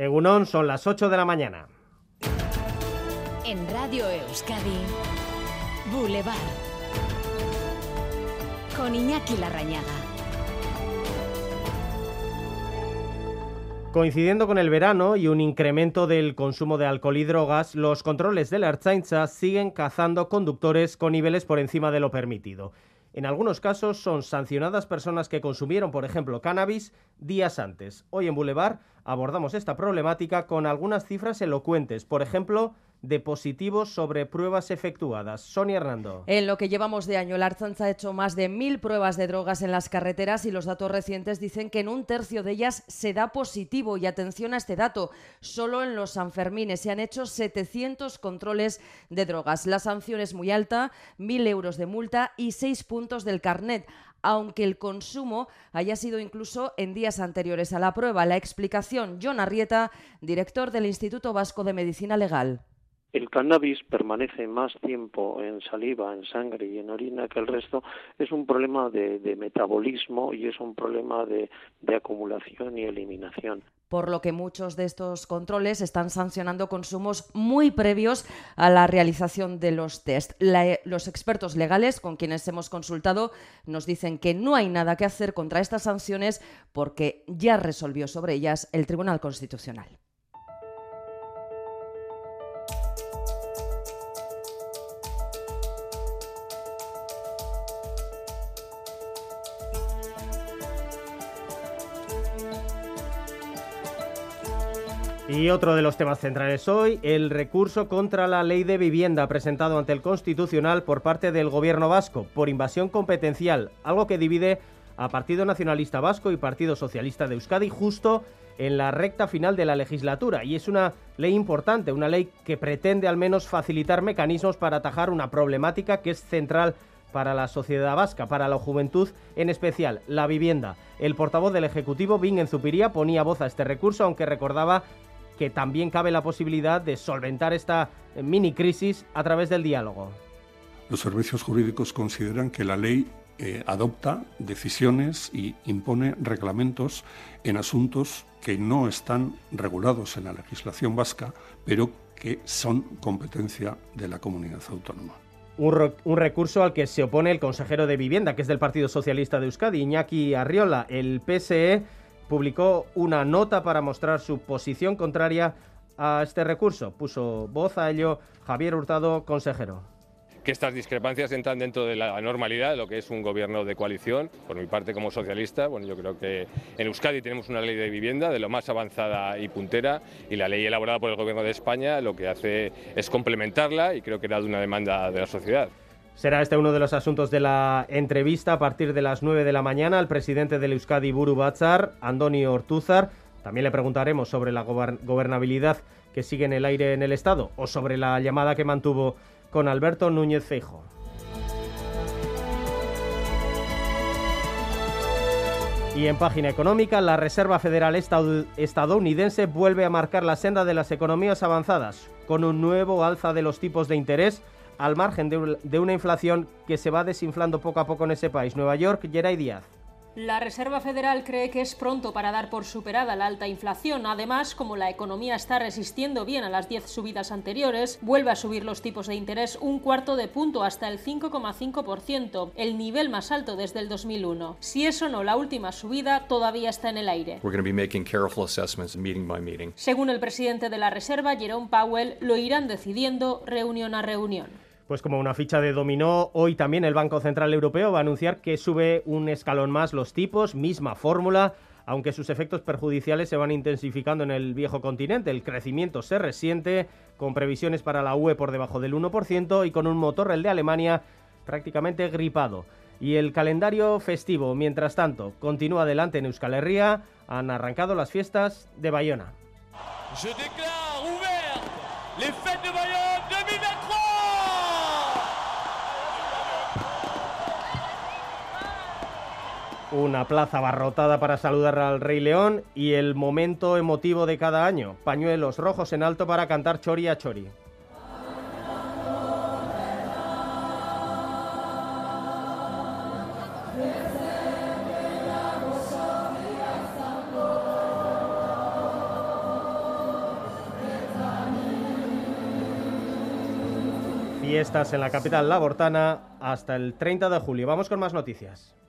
Egunon, son las 8 de la mañana. En Radio Euskadi, Boulevard. Con Iñaki Larrañaga. Coincidiendo con el verano y un incremento del consumo de alcohol y drogas, los controles de la Archaincha siguen cazando conductores con niveles por encima de lo permitido. En algunos casos son sancionadas personas que consumieron, por ejemplo, cannabis días antes. Hoy en Boulevard abordamos esta problemática con algunas cifras elocuentes. Por ejemplo, de positivos sobre pruebas efectuadas. Sonia Hernando. En lo que llevamos de año, la Archanza ha hecho más de mil pruebas de drogas en las carreteras y los datos recientes dicen que en un tercio de ellas se da positivo. Y atención a este dato, solo en los Sanfermines se han hecho 700 controles de drogas. La sanción es muy alta, mil euros de multa y seis puntos del carnet aunque el consumo haya sido incluso en días anteriores a la prueba. La explicación, John Arrieta, director del Instituto Vasco de Medicina Legal. El cannabis permanece más tiempo en saliva, en sangre y en orina que el resto. Es un problema de, metabolismo y es un problema de, acumulación y eliminación por lo que muchos de estos controles están sancionando consumos muy previos a la realización de los test. los expertos legales con quienes hemos consultado nos dicen que no hay nada que hacer contra estas sanciones porque ya resolvió sobre ellas el Tribunal Constitucional. Y otro de los temas centrales hoy, el recurso contra la ley de vivienda presentado ante el Constitucional por parte del Gobierno vasco por invasión competencial, algo que divide a Partido Nacionalista Vasco y Partido Socialista de Euskadi justo en la recta final de la legislatura. Y es una ley importante, una ley que pretende al menos facilitar mecanismos para atajar una problemática que es central para la sociedad vasca, para la juventud, en especial la vivienda. El portavoz del Ejecutivo, Bing Zupiría, ponía voz a este recurso, aunque recordaba que también cabe la posibilidad de solventar esta mini crisis a través del diálogo. Los servicios jurídicos consideran que la ley eh, adopta decisiones y impone reglamentos en asuntos que no están regulados en la legislación vasca, pero que son competencia de la comunidad autónoma. Un, un, recurso al que se opone el consejero de Vivienda, que es del Partido Socialista de Euskadi, Iñaki Arriola. El PSE publicó una nota para mostrar su posición contraria a este recurso. Puso voz a ello Javier Hurtado, consejero que estas discrepancias entran dentro de la normalidad de lo que es un gobierno de coalición. Por mi parte, como socialista, bueno, yo creo que en Euskadi tenemos una ley de vivienda de lo más avanzada y puntera y la ley elaborada por el gobierno de España lo que hace es complementarla y creo que era de una demanda de la sociedad. Será este uno de los asuntos de la entrevista a partir de las 9 de la mañana al presidente del Euskadi Buru Batzar, Andoni Ortúzar. También le preguntaremos sobre la gobernabilidad que sigue en el aire en el Estado o sobre la llamada que mantuvo con Alberto Núñez Feijo. Y en página económica, la Reserva Federal estadounidense vuelve a marcar la senda de las economías avanzadas, con un nuevo alza de los tipos de interés al margen de, una inflación que se va desinflando poco a poco en ese país. Nueva York, Geray Díaz. La Reserva Federal cree que es pronto para dar por superada la alta inflación. Además, como la economía está resistiendo bien a las 10 subidas anteriores, vuelve a subir los tipos de interés un cuarto de punto hasta el 5,5%, el nivel más alto desde el 2001. Si eso no, la última subida todavía está en el aire. Según el presidente de la Reserva, Jerome Powell, lo irán decidiendo reunión a reunión. Pues como una ficha de dominó, hoy también el Banco Central Europeo va a anunciar que sube un escalón más los tipos, misma fórmula, aunque sus efectos perjudiciales se van intensificando en el viejo continente. El crecimiento se resiente, con previsiones para la UE por debajo del 1% y con un motor, el de Alemania, prácticamente gripado. Y el calendario festivo, mientras tanto, continúa adelante en Euskal Herria. Han arrancado las fiestas de Bayona. Una plaza abarrotada para saludar al Rey León y el momento emotivo de cada año, pañuelos rojos en alto para cantar Chori a Chori. Fiestas en la capital labortana hasta el 30 de julio. Vamos con más noticias.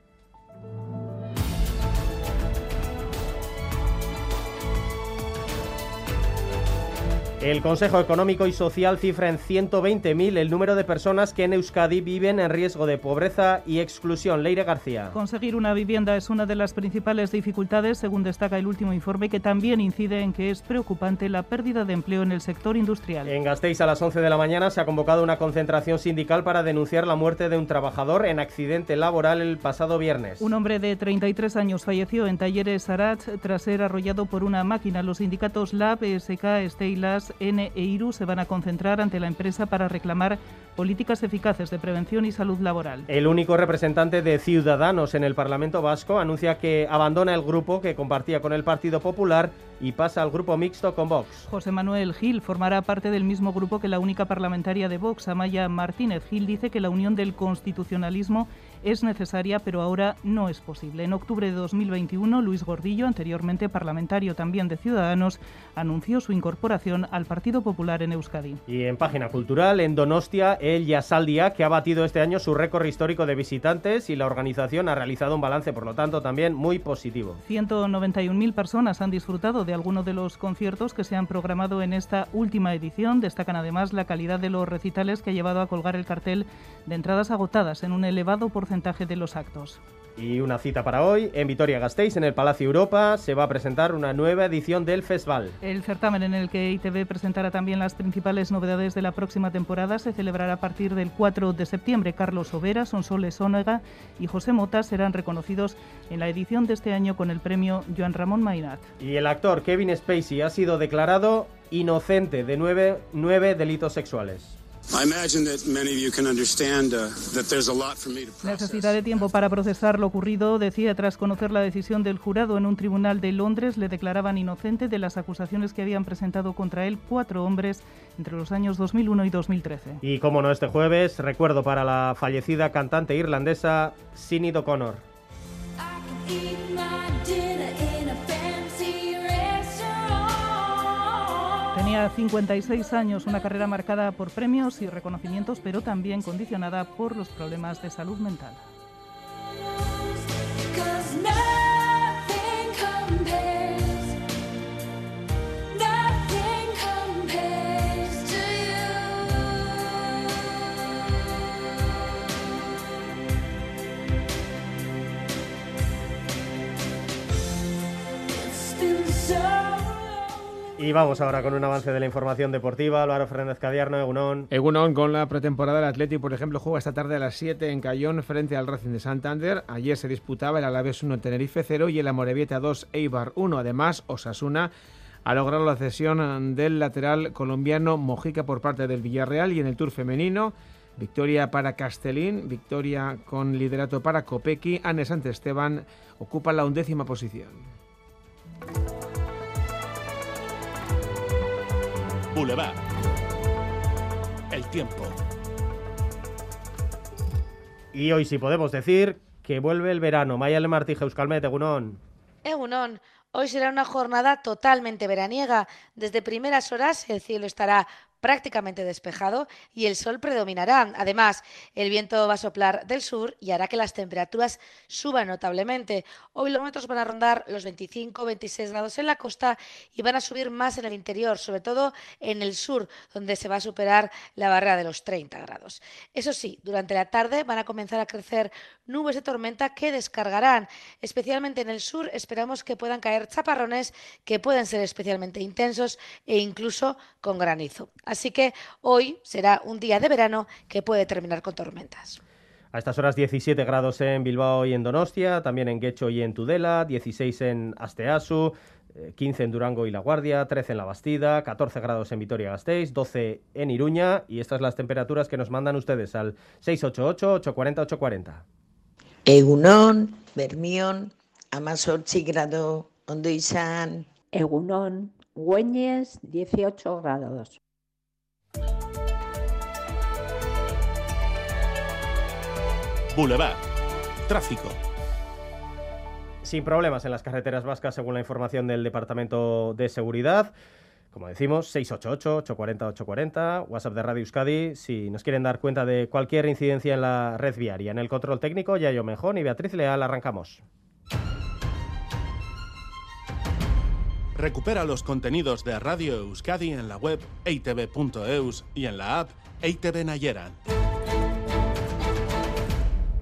El Consejo Económico y Social cifra en 120.000 el número de personas que en Euskadi viven en riesgo de pobreza y exclusión. Leire García. Conseguir una vivienda es una de las principales dificultades, según destaca el último informe, que también incide en que es preocupante la pérdida de empleo en el sector industrial. En Gasteiz a las 11 de la mañana se ha convocado una concentración sindical para denunciar la muerte de un trabajador en accidente laboral el pasado viernes. Un hombre de 33 años falleció en Talleres Arat tras ser arrollado por una máquina. Los sindicatos LAB, SK, N e IRU se van a concentrar ante la empresa para reclamar políticas eficaces de prevención y salud laboral. El único representante de Ciudadanos en el Parlamento Vasco anuncia que abandona el grupo que compartía con el Partido Popular y pasa al grupo mixto con Vox. José Manuel Gil formará parte del mismo grupo que la única parlamentaria de Vox, Amaya Martínez. Gil dice que la unión del constitucionalismo es necesaria, pero ahora no es posible. En octubre de 2021, Luis Gordillo, anteriormente parlamentario también de Ciudadanos, anunció su incorporación al Partido Popular en Euskadi. Y en página cultural, en Donostia, el Yasaldia, que ha batido este año su récord histórico de visitantes y la organización ha realizado un balance, por lo tanto, también muy positivo. 191.000 personas han disfrutado de algunos de los conciertos que se han programado en esta última edición. Destacan además la calidad de los recitales que ha llevado a colgar el cartel de entradas agotadas en un elevado porcentaje de los actos. Y una cita para hoy, en Vitoria-Gasteiz, en el Palacio Europa, se va a presentar una nueva edición del festival. El certamen en el que ITV presentará también las principales novedades de la próxima temporada se celebrará a partir del 4 de septiembre. Carlos Overa, Sonsoles Ónega y José Mota serán reconocidos en la edición de este año con el premio Joan Ramón Mainat. Y el actor Kevin Spacey ha sido declarado inocente de nueve, nueve delitos sexuales. Necesitaré tiempo para procesar lo ocurrido, decía tras conocer la decisión del jurado en un tribunal de Londres. Le declaraban inocente de las acusaciones que habían presentado contra él cuatro hombres entre los años 2001 y 2013. Y como no, este jueves, recuerdo para la fallecida cantante irlandesa Sinead O'Connor. Tenía 56 años, una carrera marcada por premios y reconocimientos, pero también condicionada por los problemas de salud mental. Y vamos ahora con un avance de la información deportiva. Álvaro Fernández Cadiarno, Egunon. Egunon con la pretemporada del Atlético, por ejemplo, juega esta tarde a las 7 en Cayón frente al Racing de Santander. Ayer se disputaba el Alavés 1 Tenerife 0 y el Amorebieta 2 Eibar 1. Además, Osasuna ha logrado la cesión del lateral colombiano Mojica por parte del Villarreal y en el Tour femenino. Victoria para Castellín, victoria con liderato para Kopecky. Anne Esteban ocupa la undécima posición. Boulevard. El tiempo. Y hoy sí podemos decir que vuelve el verano. Mayale Martije, Euskalmet, Egunon. Egunon. Hoy será una jornada totalmente veraniega. Desde primeras horas el cielo estará prácticamente despejado y el sol predominará. Además, el viento va a soplar del sur y hará que las temperaturas suban notablemente. Hoy los metros van a rondar los 25-26 grados en la costa y van a subir más en el interior, sobre todo en el sur, donde se va a superar la barrera de los 30 grados. Eso sí, durante la tarde van a comenzar a crecer nubes de tormenta que descargarán. Especialmente en el sur esperamos que puedan caer chaparrones que pueden ser especialmente intensos e incluso con granizo. Así que hoy será un día de verano que puede terminar con tormentas. A estas horas 17 grados en Bilbao y en Donostia, también en Guecho y en Tudela, 16 en Asteasu, 15 eh, en Durango y La Guardia, 13 en La Bastida, 14 grados en Vitoria-Gasteiz, 12 en Iruña y estas las temperaturas que nos mandan ustedes al 688-840-840. Egunon, Bermión, Amasorchi grado, Ondo Egunon, Güeñes, 18 grados. Boulevard. Tráfico. Sin problemas en las carreteras vascas, según la información del Departamento de Seguridad. Como decimos, 688-840-840, WhatsApp de Radio Euskadi, si nos quieren dar cuenta de cualquier incidencia en la red viaria. En el control técnico, Yayo Mejón y Beatriz Leal, arrancamos. Recupera los contenidos de Radio Euskadi en la web eitv.eus y en la app EITV Nayeran.